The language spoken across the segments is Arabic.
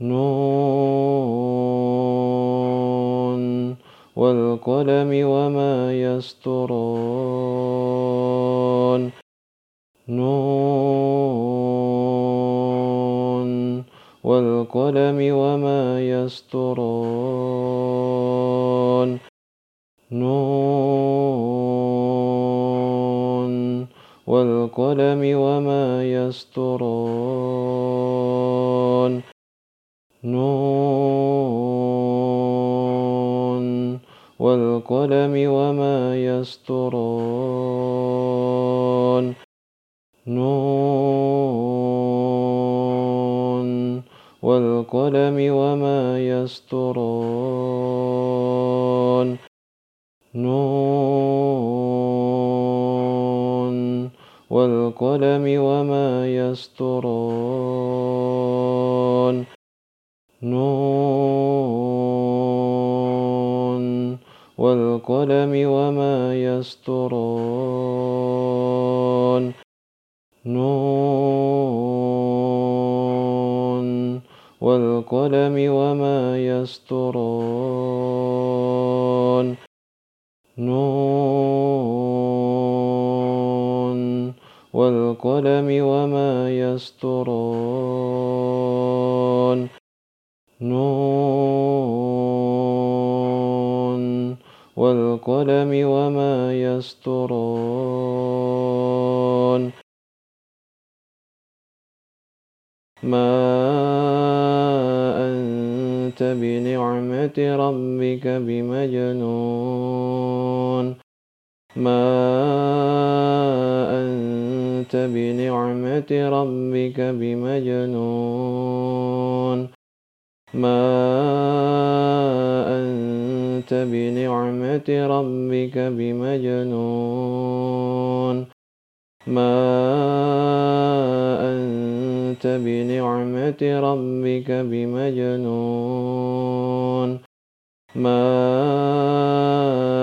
نون والقلم وما يسطرون نون والقلم وما يسطرون والقلم وما يسطرون ما أنت بنعمة ربك بمجنون. أنت بنعمة ربك بمجنون. ما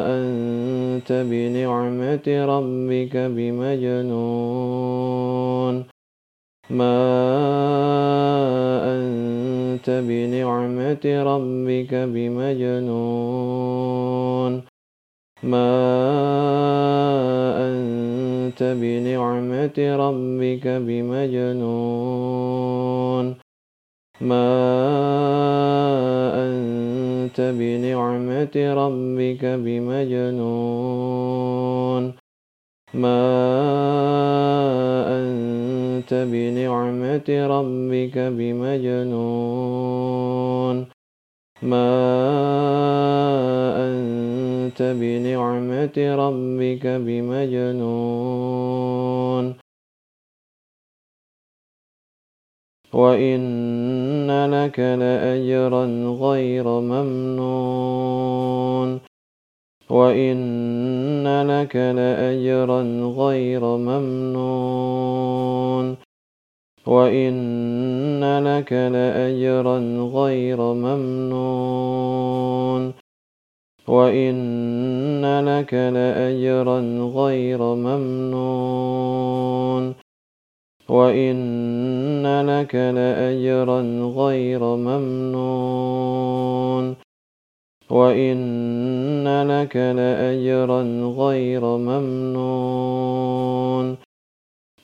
أنت بنعمة ربك بمجنون. ما أنت بنعمة ربك بمجنون. ما أنت بنعمة ربك أنت بنعمة ربك بمجنون. ما أنت بنعمة ربك بمجنون. ما أنت بنعمة ربك بمجنون. وإن لك لأجرا غير ممنون. وإن لك لأجرا غير ممنون. وإن لك لأجرا غير ممنون. وإن لك لأجرا غير ممنون. وإن لك لأجرا غير ممنون وإن لك لأجرا غير ممنون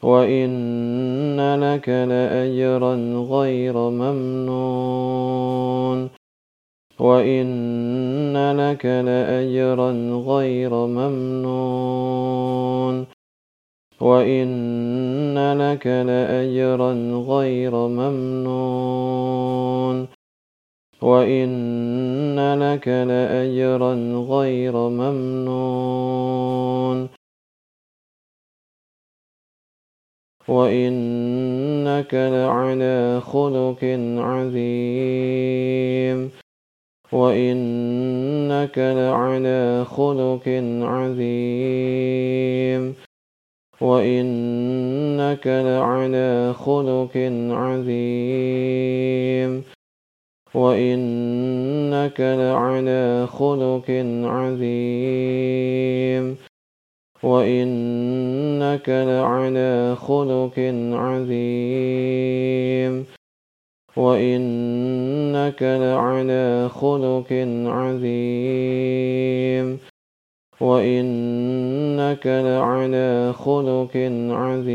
وإن لك لأجرا غير ممنون وإن لك لأجرا غير ممنون وإن لك لأجرا غير ممنون وإن لك لأجرا غير ممنون وإنك لعلى خلق عظيم وإنك لعلى خلق عظيم وإنك لعلى خلق عظيم وإنك لعلى خلق عظيم وإنك لعلى خلق عظيم وإن وإنك لعلى خلق عظيم وإنك لعلى خلق عظيم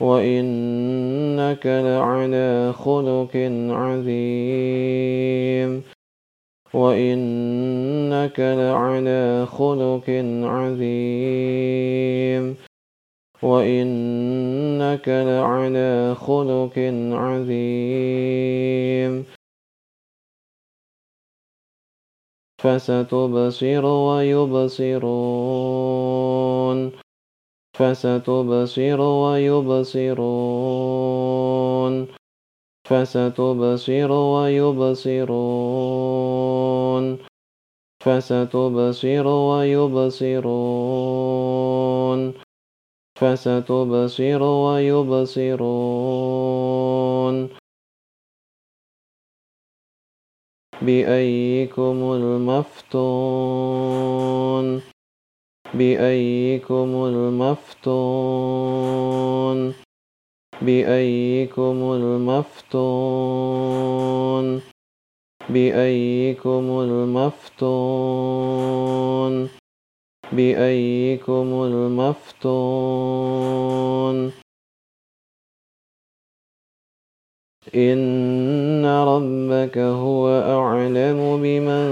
وإنك لعلى خلق عظيم وإنك لعلى خلق عظيم وإنك لعلى خلق عظيم فستبصر ويبصرون فستبصر ويبصرون فستبصر ويبصرون. فستبصر ويبصرون. فستبصر ويبصرون. بأيكم المفتون. بأيكم المفتون. بأيكم المفتون. بأيكم المفتون. بأيكم المفتون. إن ربك هو أعلم بمن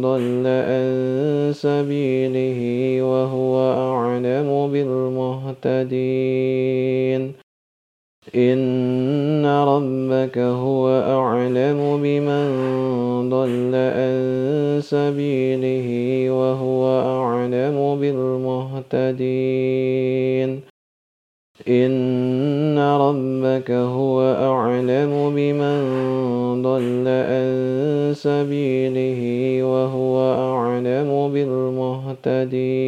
ضل عن سبيله وهو أعلم بالمهتدين إن ربك هو أعلم بمن ضل عن سبيله وهو أعلم بالمهتدين إن ربك هو أعلم بمن ضل عن سبيله وهو أعلم بالمهتدين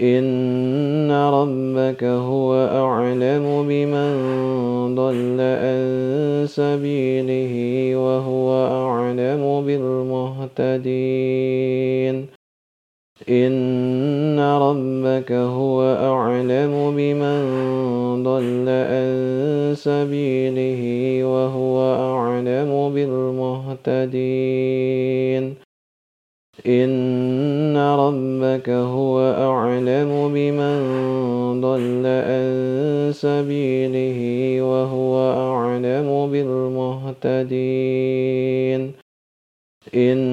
إن ربك هو أعلم بمن ضل عن سبيله وهو أعلم بالمهتدين إن ربك هو أعلم بمن ضل عن سبيله وهو أعلم بالمهتدين إن ربك هو أعلم بمن ضل عن سبيله وهو أعلم بالمهتدين إن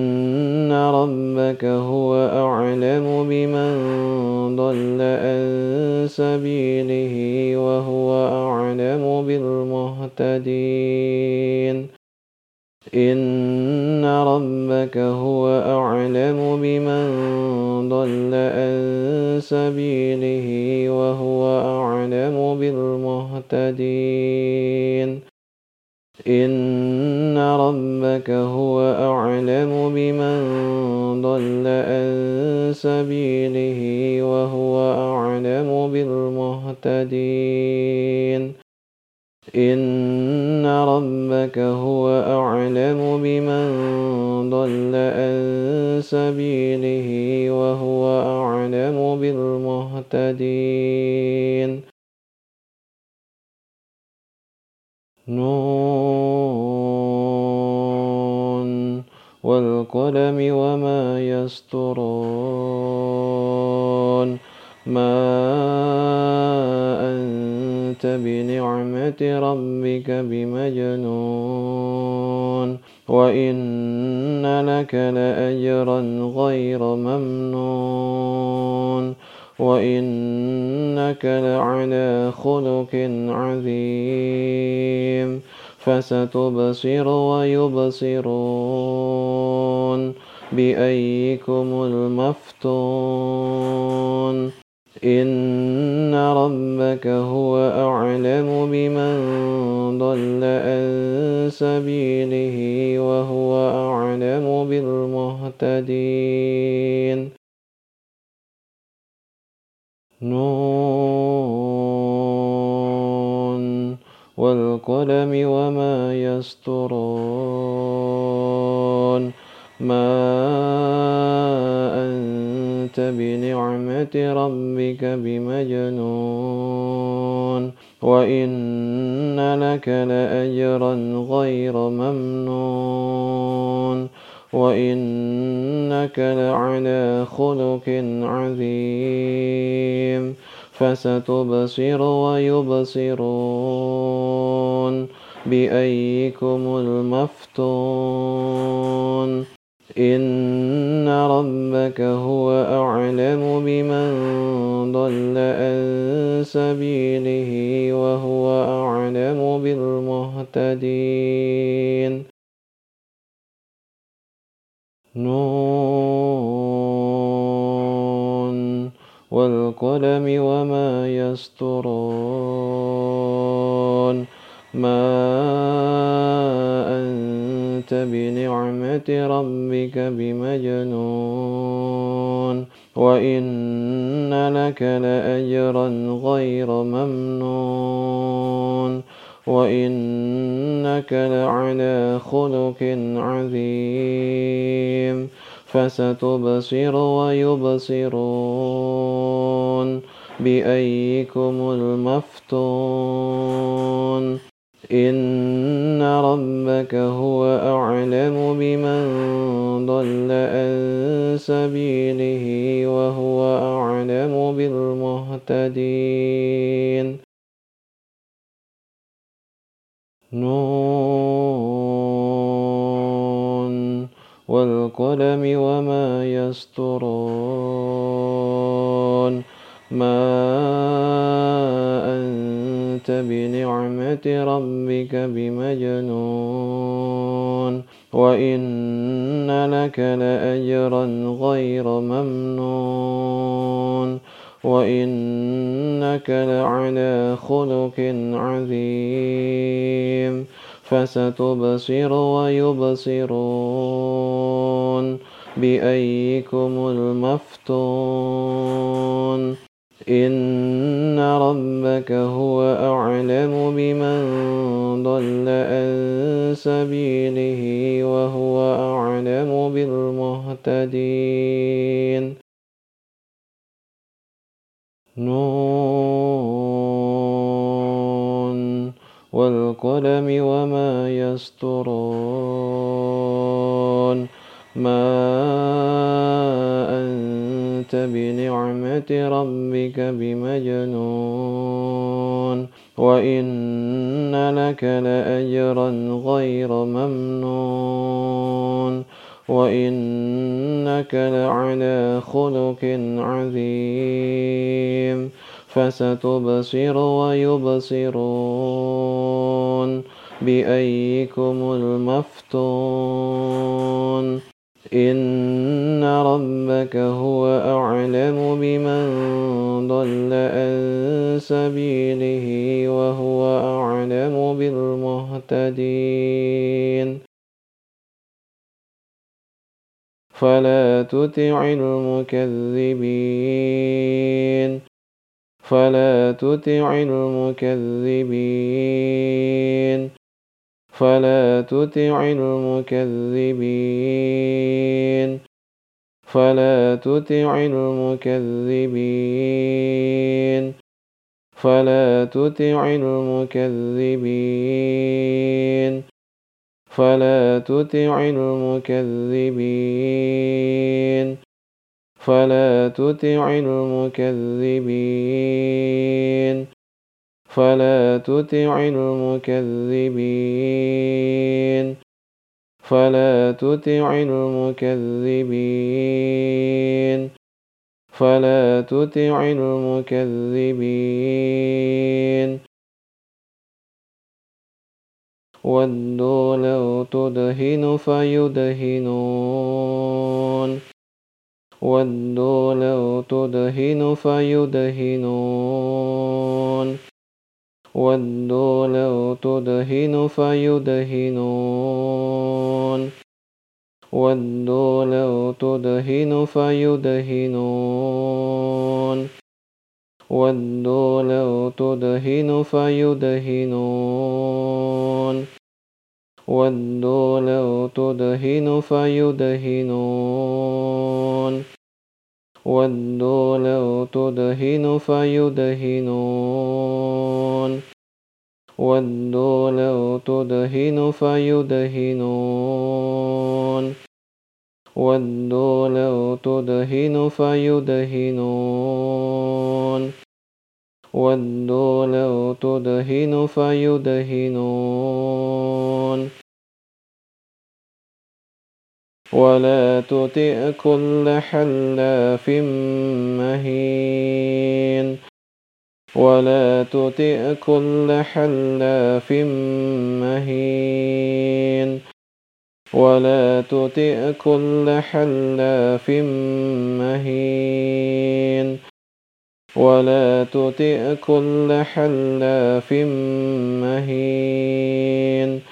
وإنك لعلى خلق عظيم فستبصر ويبصرون بأيكم المفتون إن ربك هو أعلم بمن ضل عن سبيله وهو أعلم بالمهتدين والقلم وما يسطرون ما أنت بنعمة ربك بمجنون. وإن لك لأجرا غير ممنون. وإنك لعلى خلق عظيم. فستبصر ويبصرون بأيكم المفتون إن ربك هو أعلم بمن ضل عن سبيله وهو أعلم بالمهتدين. نون والقلم وما يسطرون ما أنت بنعمة ربك بمجنون. وإن لك لأجرا غير ممنون. وإنك لعلى خلق عظيم. فستبصر ويبصرون بأيكم المفتون إن ربك هو أعلم بمن ضل عن سبيله وهو أعلم بالمهتدين. نون والقلم وما يسطرون ما أنت بنعمة ربك بمجنون. وإن لك لأجرا غير ممنون. وإنك لعلى خلق عظيم. فستبصر ويبصرون بأيكم المفتون إن ربك هو أعلم بمن ضل عن سبيله وهو أعلم بالمهتدين. نون والقلم وما يسطرون ما أنت بنعمة ربك بمجنون. وإن لك لأجرا غير ممنون. وإنك لعلى خلق عظيم. فستبصر ويبصرون بأيكم المفتون إن ربك هو أعلم بمن ضل عن سبيله وهو أعلم بالمهتدين فلا تطع المكذبين فلا تطع المكذبين. فلا تطع المكذبين. فلا تطع المكذبين. فلا تطع المكذبين. فلا تطع المكذبين. فلا تطع المكذبين. فلا تطع المكذبين. فلا تطع المكذبين. فلا تطع المكذبين. ودوا لو تدهن فيدهنون. ودوا لو تدهن فيدهنون. ودوا لو تدهن فيدهنون. ودوا لو تدهن فيدهنون. ودوا لو تدهن فيدهنون. ودوا لو تدهن فيدهنون. ودوا لو تدهن فيدهنون. ودوا لو تدهن فيدهنون. ودوا لو تدهن فيدهنون. ودوا لو تدهن فيدهنون. ولا تطئ كل حلاف مهين. ولا تطئ كل حلاف مهين. ولا تطئ كل حلاف مهين. ولا تطئ كل حلاف مهين.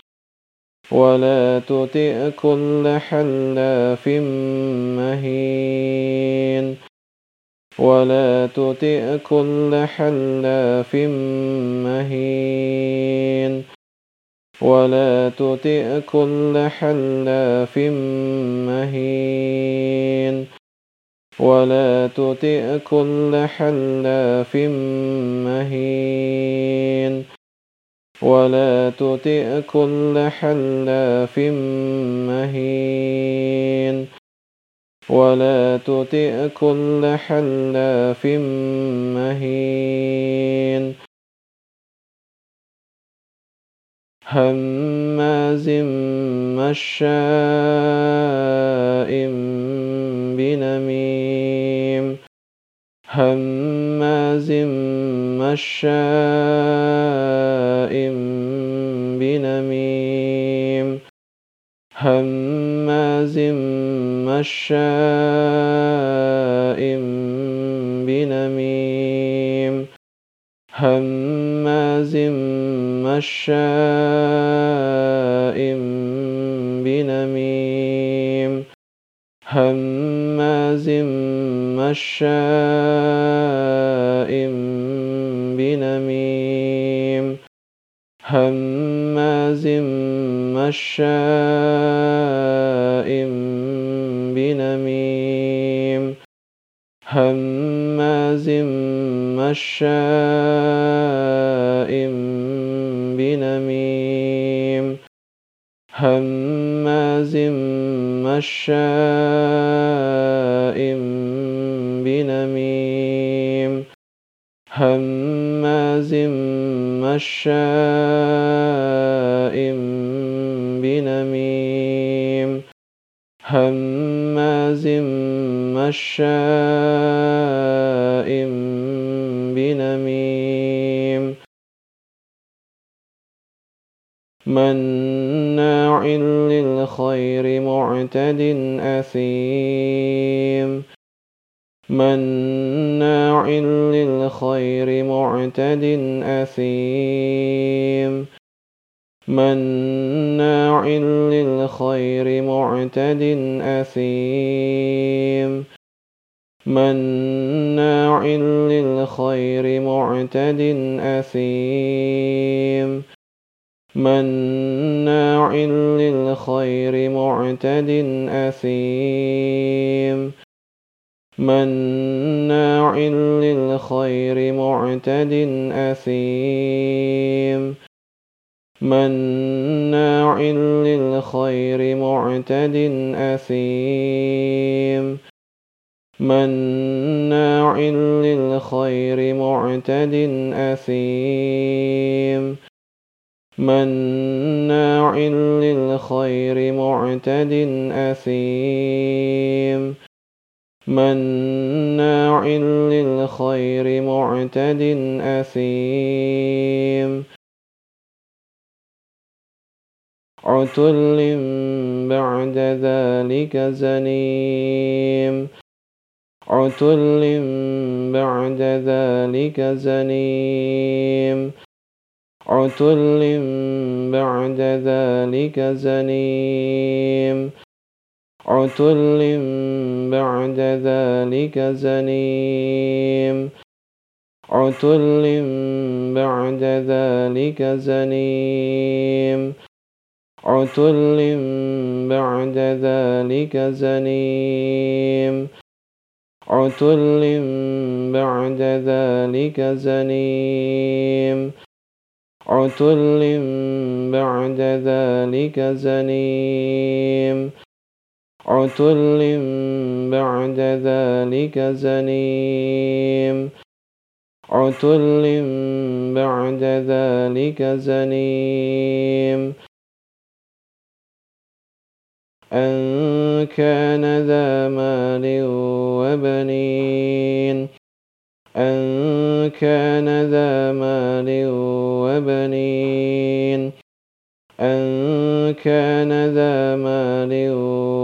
ولا تطئ كل حلاف مهين. ولا تطئ كل حلاف مهين. ولا تطئ كل حلاف مهين. ولا تطئ كل حلاف مهين. ولا تطئ كل حلاف مهين. ولا تطئ كل حلاف مهين. هماز مشاء بنميم. هماز مشاء هماز مشاء بنميم. هماز مشاء بنميم. هماز مشاء بنميم. هماز مشاء بنميم هماز مشاء بنميم هماز مشاء بنميم هماز مشاء هماز مشاء بنميم مناع للخير معتد أثيم مناع للخير معتد أثيم مناع للخير معتد أثيم. مناع للخير معتد أثيم. مناع للخير معتد أثيم. مناع للخير معتد أثيم. مناع للخير معتد أثيم. مناع للخير معتد أثيم. مناع للخير معتد أثيم. مناع للخير معتد أثيم. عتل بعد ذلك زنيم. عتل بعد ذلك زنيم. عتل بعد ذلك زنيم. عتل بعد ذلك زنيم. عتل بعد ذلك زنيم. عتل بعد ذلك زنيم. عتل بعد ذلك زنيم. عتل بعد ذلك زنيم. عتل بعد ذلك زنيم. عتل بعد ذلك زنيم. أن كان ذا مال وبنين. أن كان ذا مال وبنين. أن كان ذا مال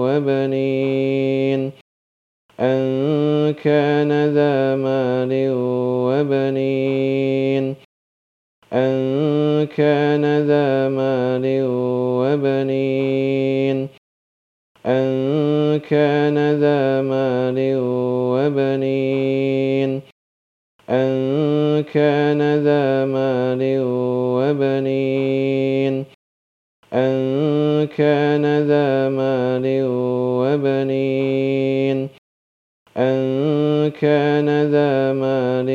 وبنين. أن كان ذا مال وبنين. أن كان ذا مال وبنين. كان ذا مال وبنين. أن كان ذا مال وبنين. أن كان ذا مال وبنين. أن كان ذا مال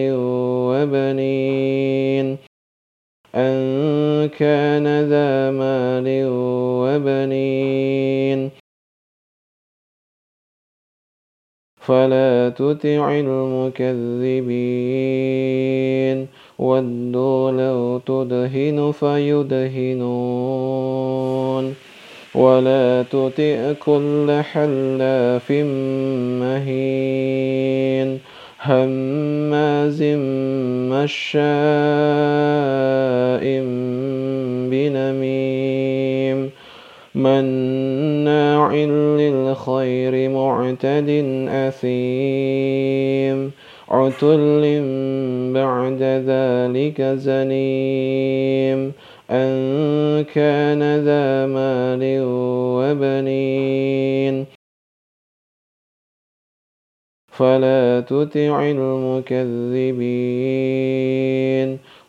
وبنين. أن كان ذا مال وبنين. فلا تطع المكذبين. ودوا لو تدهن فيدهنون. ولا تطع كل حلاف مهين. هماز مشاء بنميم. مناع للخير معتد أثيم. عتل بعد ذلك زنيم. أن كان ذا مال وبنين. فلا تطع المكذبين.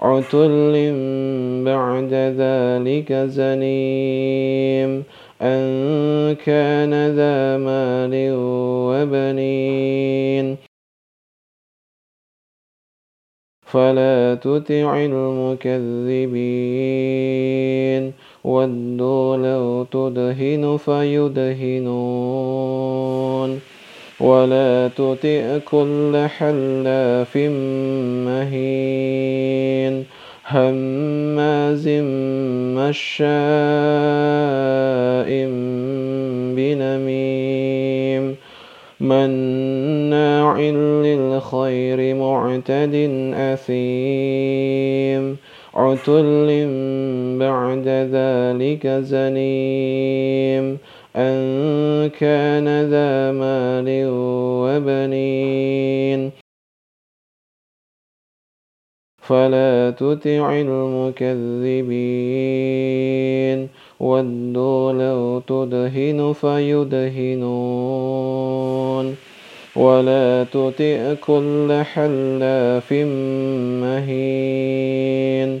عتل بعد ذلك زنيم أن كان ذا مال وبنين فلا تطع المكذبين ودوا لو تدهن فيدهنون ولا تطع كل حلاف مهين هماز مشاء بنميم مناع للخير معتد أثيم عتل بعد ذلك زنيم أن كان ذا مال وبنين فلا تطع المكذبين ودوا لو تدهن فيدهنون ولا تطع كل حلاف مهين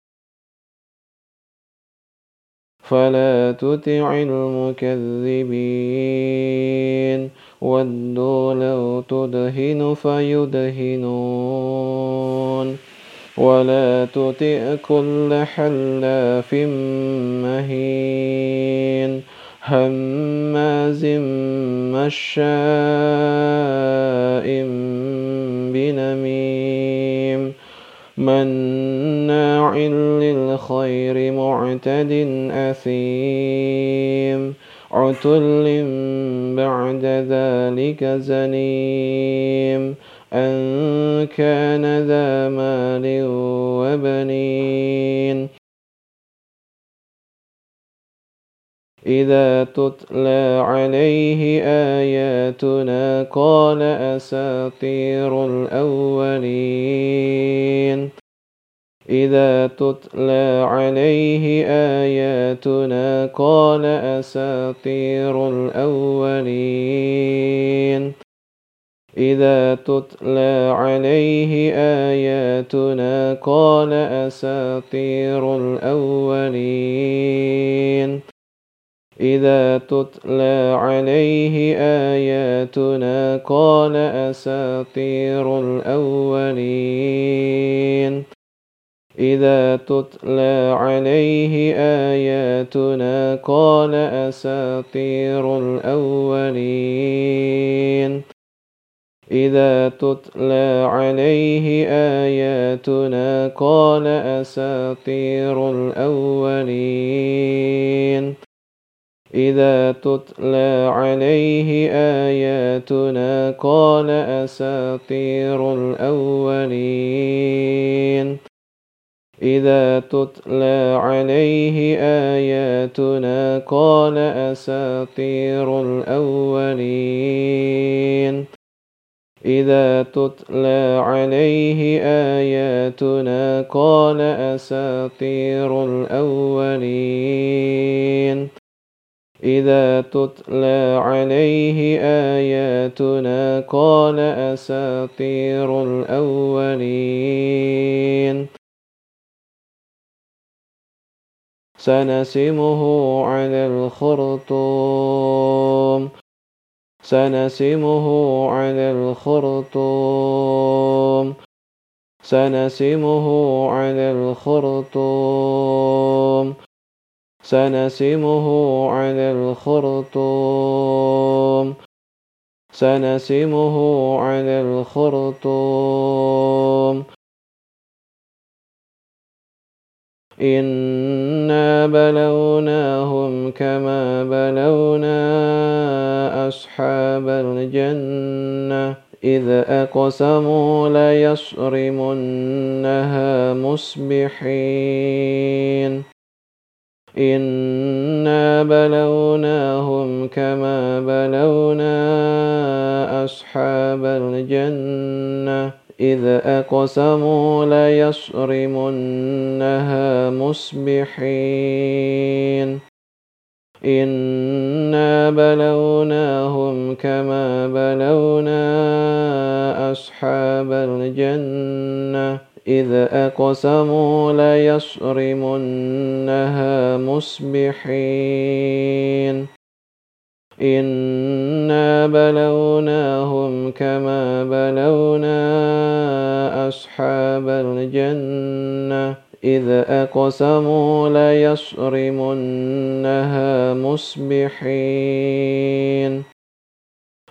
فلا تطع المكذبين. ودوا لو تدهن فيدهنون. ولا تطع كل حلاف مهين. هماز مشاء بنميم. مناع للخير معتد أثيم. عتل بعد ذلك زنيم. أن كان ذا مال وبنين. إذا تتلى عليه آياتنا قال أساطير الأولين إذا تتلى عليه آياتنا قال أساطير الأولين إذا تتلى عليه آياتنا قال أساطير الأولين إذا تتلى عليه آياتنا قال أساطير الأولين. إذا تتلى عليه آياتنا قال أساطير الأولين. إذا تتلى عليه آياتنا قال أساطير الأولين. إذا تتلى عليه آياتنا قال أساطير الأولين. إذا تتلى عليه آياتنا قال أساطير الأولين. إذا تتلى عليه آياتنا قال أساطير الأولين. إذا تتلى عليه آياتنا قال أساطير الأولين. سنسمه على الخرطوم. سنسمه على الخرطوم. سنسمه على الخرطوم. سنسمه على الخرطوم. سنسمه على الخرطوم. إنا بلوناهم كما بلونا أصحاب الجنة. إذ أقسموا ليصرمنها مصبحين. إنا بلوناهم كما بلونا أصحاب الجنة إذ أقسموا ليصرمنها مصبحين إنا بلوناهم كما بلونا أصحاب الجنة إذ أقسموا ليصرمنها مصبحين. إنا بلوناهم كما بلونا أصحاب الجنة. إذ أقسموا ليصرمنها مصبحين.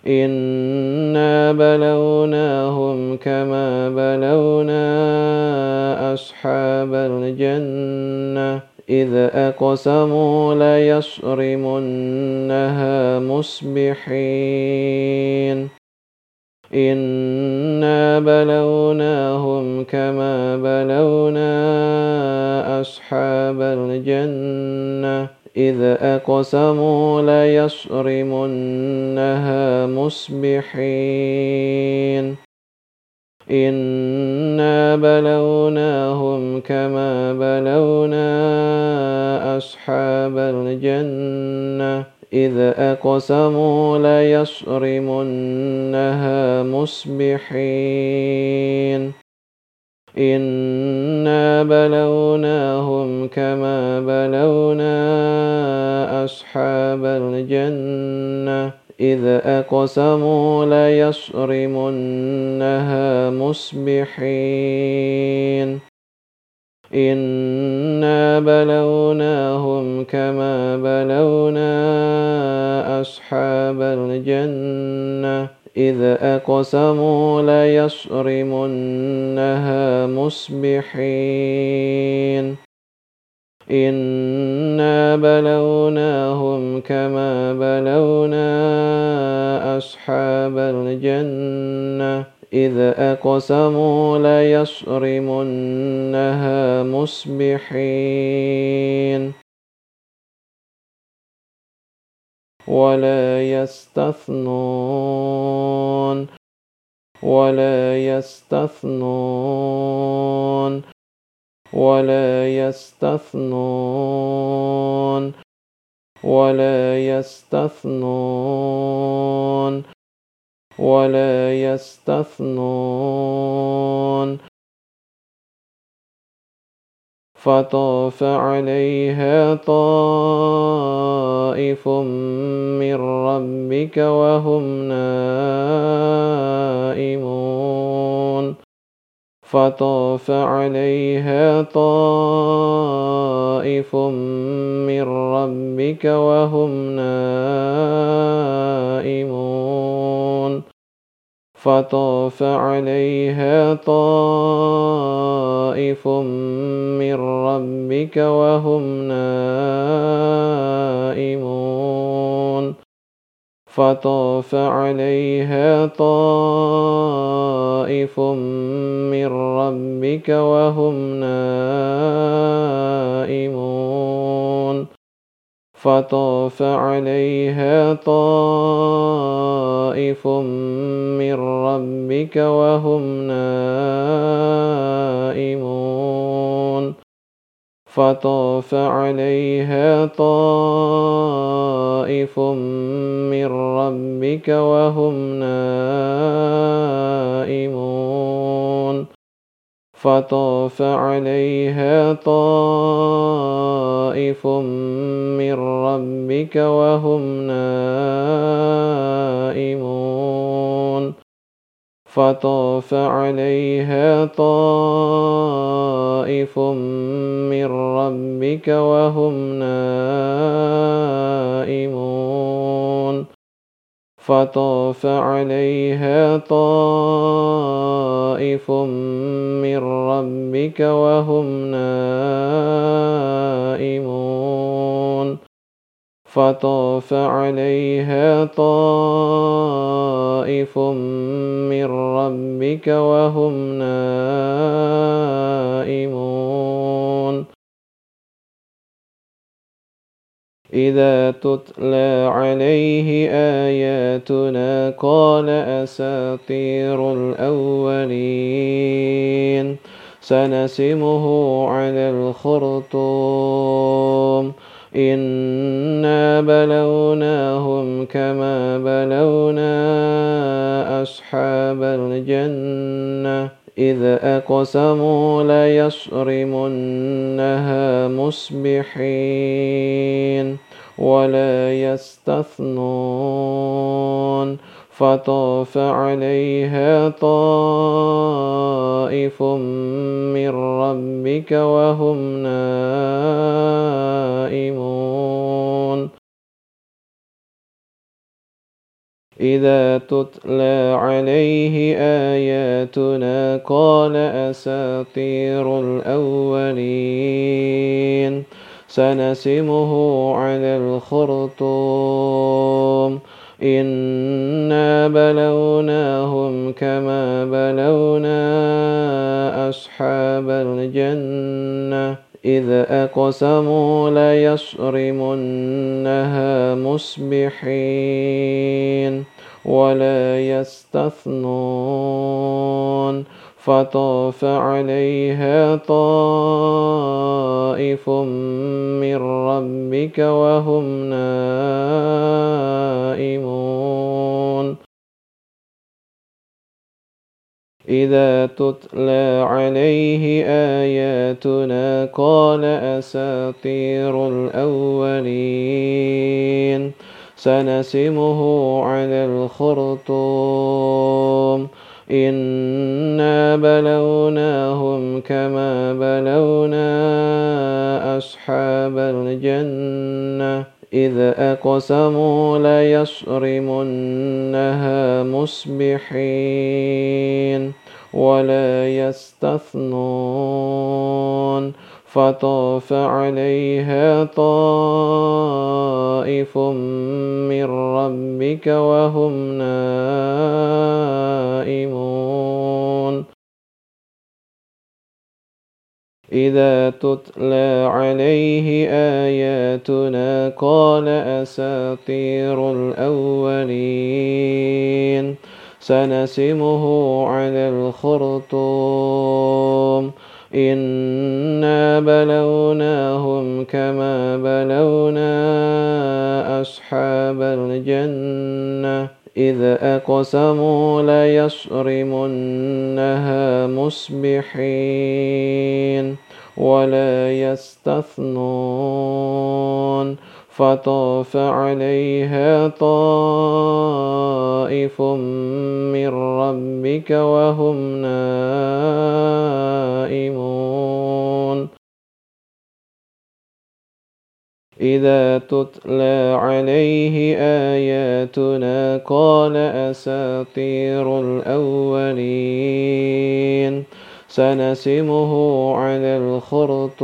إنا بلوناهم كما بلونا أصحاب الجنة إذ أقسموا ليصرمنها مصبحين إنا بلوناهم كما بلونا أصحاب الجنة إذ أقسموا ليصرمنها مصبحين. إنا بلوناهم كما بلونا أصحاب الجنة. إذ أقسموا ليصرمنها مصبحين. إنا بلوناهم كما بلونا أصحاب الجنة إذ أقسموا ليصرمنها مصبحين إنا بلوناهم كما بلونا أصحاب الجنة إذ أقسموا ليصرمنها مصبحين. إنا بلوناهم كما بلونا أصحاب الجنة. إذ أقسموا ليصرمنها مصبحين. ولا يستثنون. ولا يستثنون. ولا يستثنون. ولا يستثنون. ولا يستثنون. فطاف عليها طائف من ربك وهم نائمون. فطاف عليها طائف من ربك وهم نائمون. فطاف عليها طائف من ربك وهم نائمون. فطاف عليها طائف من ربك وهم نائمون. فطاف عليها طائف من ربك وهم نائمون. فطاف عليها طائف من ربك وهم نائمون. فطاف عليها طائف من ربك وهم نائمون. فطاف عليها طائف من ربك وهم نائمون. فطاف عليها طائف من ربك وهم نائمون. فطاف عليها طائف من ربك وهم نائمون. إذا تتلى عليه آياتنا قال أساطير الأولين سنسمه على الخرطوم. إنا بلوناهم كما بلونا أصحاب الجنة. إذ أقسموا ليصرمنها مصبحين ولا يستثنون فطاف عليها طائف من ربك وهم نائمون إذا تتلى عليه آياتنا قال أساطير الأولين. سنسمه على الخرطوم. إنا بلوناهم كما بلونا أصحاب الجنة. إذ أقسموا ليصرمنها مصبحين ولا يستثنون. فطاف عليها طائف من ربك وهم نائمون. إذا تتلى عليه آياتنا قال أساطير الأولين سنسمه على الخرطوم إنا بلوناهم كما بلونا أصحاب الجنة إذ أقسموا ليصرمنها مصبحين ولا يستثنون فطاف عليها طائف من ربك وهم نائمون إذا تتلى عليه آياتنا قال أساطير الأولين. سنسمه على الخرطوم. إنا بلوناهم كما بلونا أصحاب الجنة. إذ أقسموا ليصرمنها مصبحين ولا يستثنون فطاف عليها طائف من ربك وهم نائمون إذا تتلى عليه آياتنا قال أساطير الأولين. سنسمه على الخرطوم.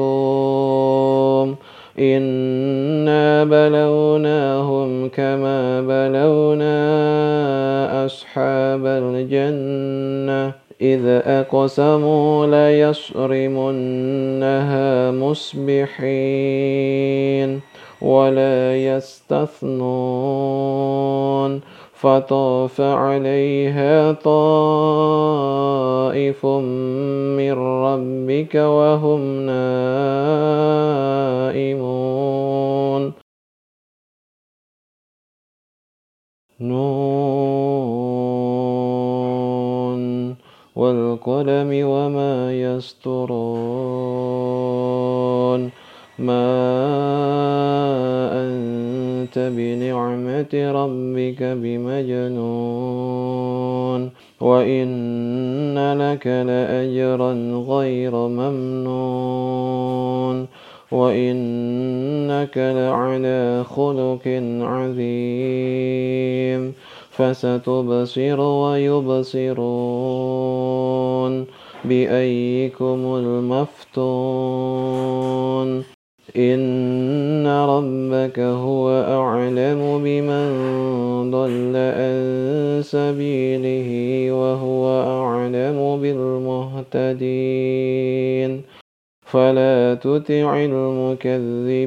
إنا بلوناهم كما بلونا أصحاب الجنة. إذ أقسموا ليصرمنها مصبحين ولا يستثنون فطاف عليها طائف من ربك وهم نائمون. نون والقلم وما يسطرون ما أنت بنعمة ربك بمجنون. وإن لك لأجرا غير ممنون. وإنك لعلى خلق عظيم. فستبصر ويبصرون بأيكم المفتون إن ربك هو أعلم بمن ضل عن سبيله وهو أعلم بالمهتدين فلا تطع المكذبين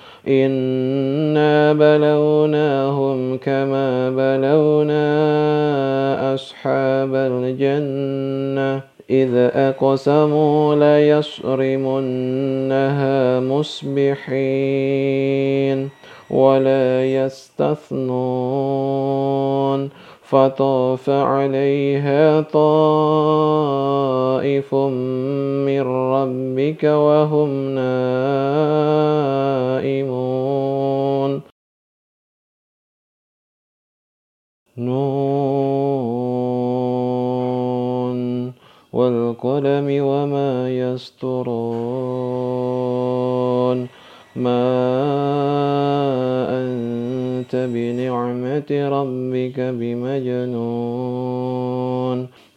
إنا بلوناهم كما بلونا أصحاب الجنة إذ أقسموا ليصرمنها مصبحين ولا يستثنون فطاف عليها طائف من ربك وهم نائمون. نون. والقلم وما يسطرون ما أنت بنعمة ربك بمجنون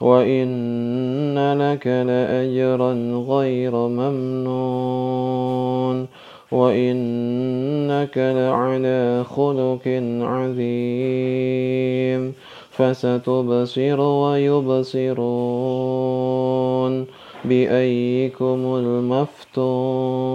وإن لك لأجرا غير ممنون وإنك لعلى خلق عظيم فستبصر ويبصرون بأيكم المفتون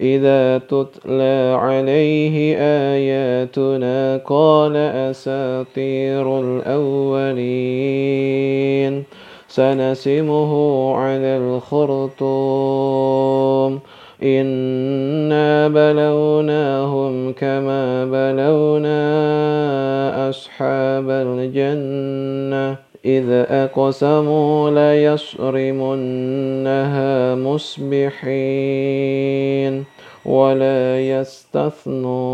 إذا تتلى عليه آياتنا قال أساطير الأولين. سنسمه على الخرطوم. إنا بلوناهم كما بلونا أصحاب الجنة. إذ أقسموا ليصرمنها مصبحين ولا يستثنون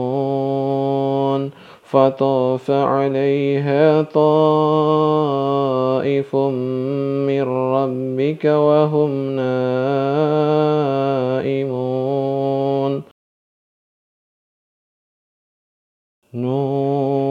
فطاف عليها طائف من ربك وهم نائمون. نون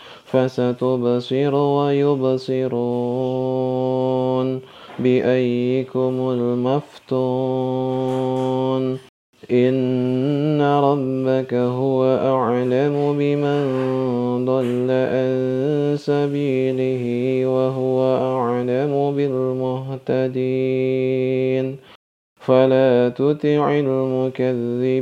فستبصر ويبصرون بأيكم المفتون إن ربك هو أعلم بمن ضل عن سبيله وهو أعلم بالمهتدين فلا تطع المكذبين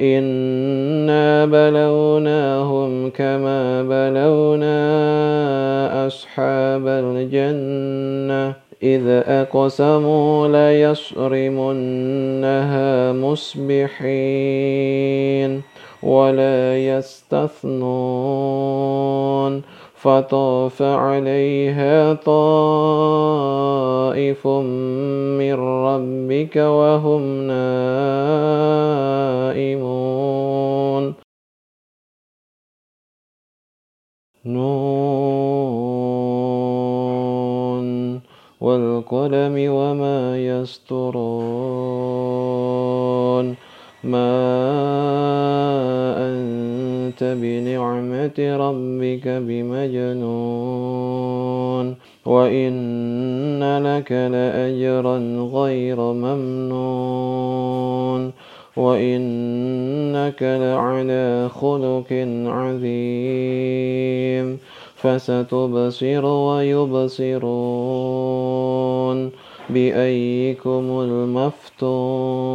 إنا بلوناهم كما بلونا أصحاب الجنة إذ أقسموا ليصرمنها مصبحين ولا يستثنون فطاف عليها طائف من ربك وهم نائمون. نون. والقلم وما يسطرون ما أنت بنعمة ربك بمجنون وإن لك لأجرا غير ممنون وإنك لعلى خلق عظيم فستبصر ويبصرون بأيكم المفتون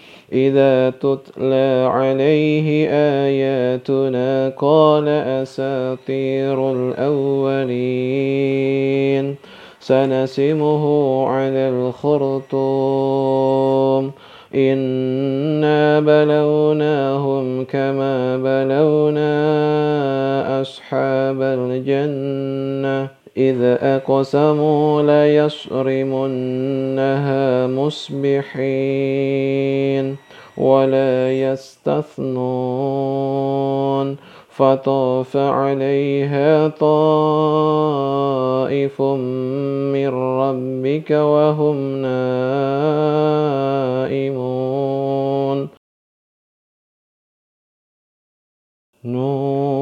إذا تتلى عليه آياتنا قال أساطير الأولين. سنسمه على الخرطوم. إنا بلوناهم كما بلونا أصحاب الجنة. إذ أقسموا ليصرمنها مصبحين ولا يستثنون فطاف عليها طائف من ربك وهم نائمون. نون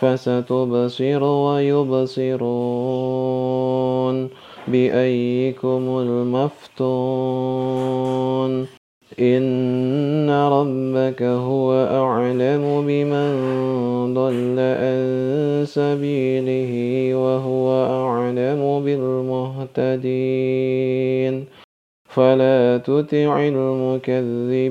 فستبصر ويبصرون بأيكم المفتون إن ربك هو أعلم بمن ضل عن سبيله وهو أعلم بالمهتدين فلا تطع المكذبين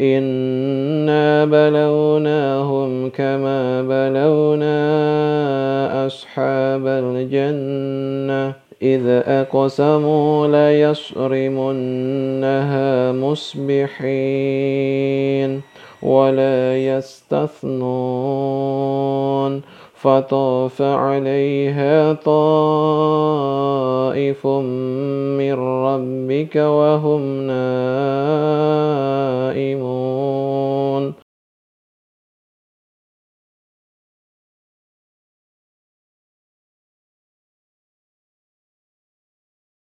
إنا بلوناهم كما بلونا أصحاب الجنة إذ أقسموا ليصرمنها مصبحين ولا يستثنون فطاف عليها طائف من ربك وهم نائمون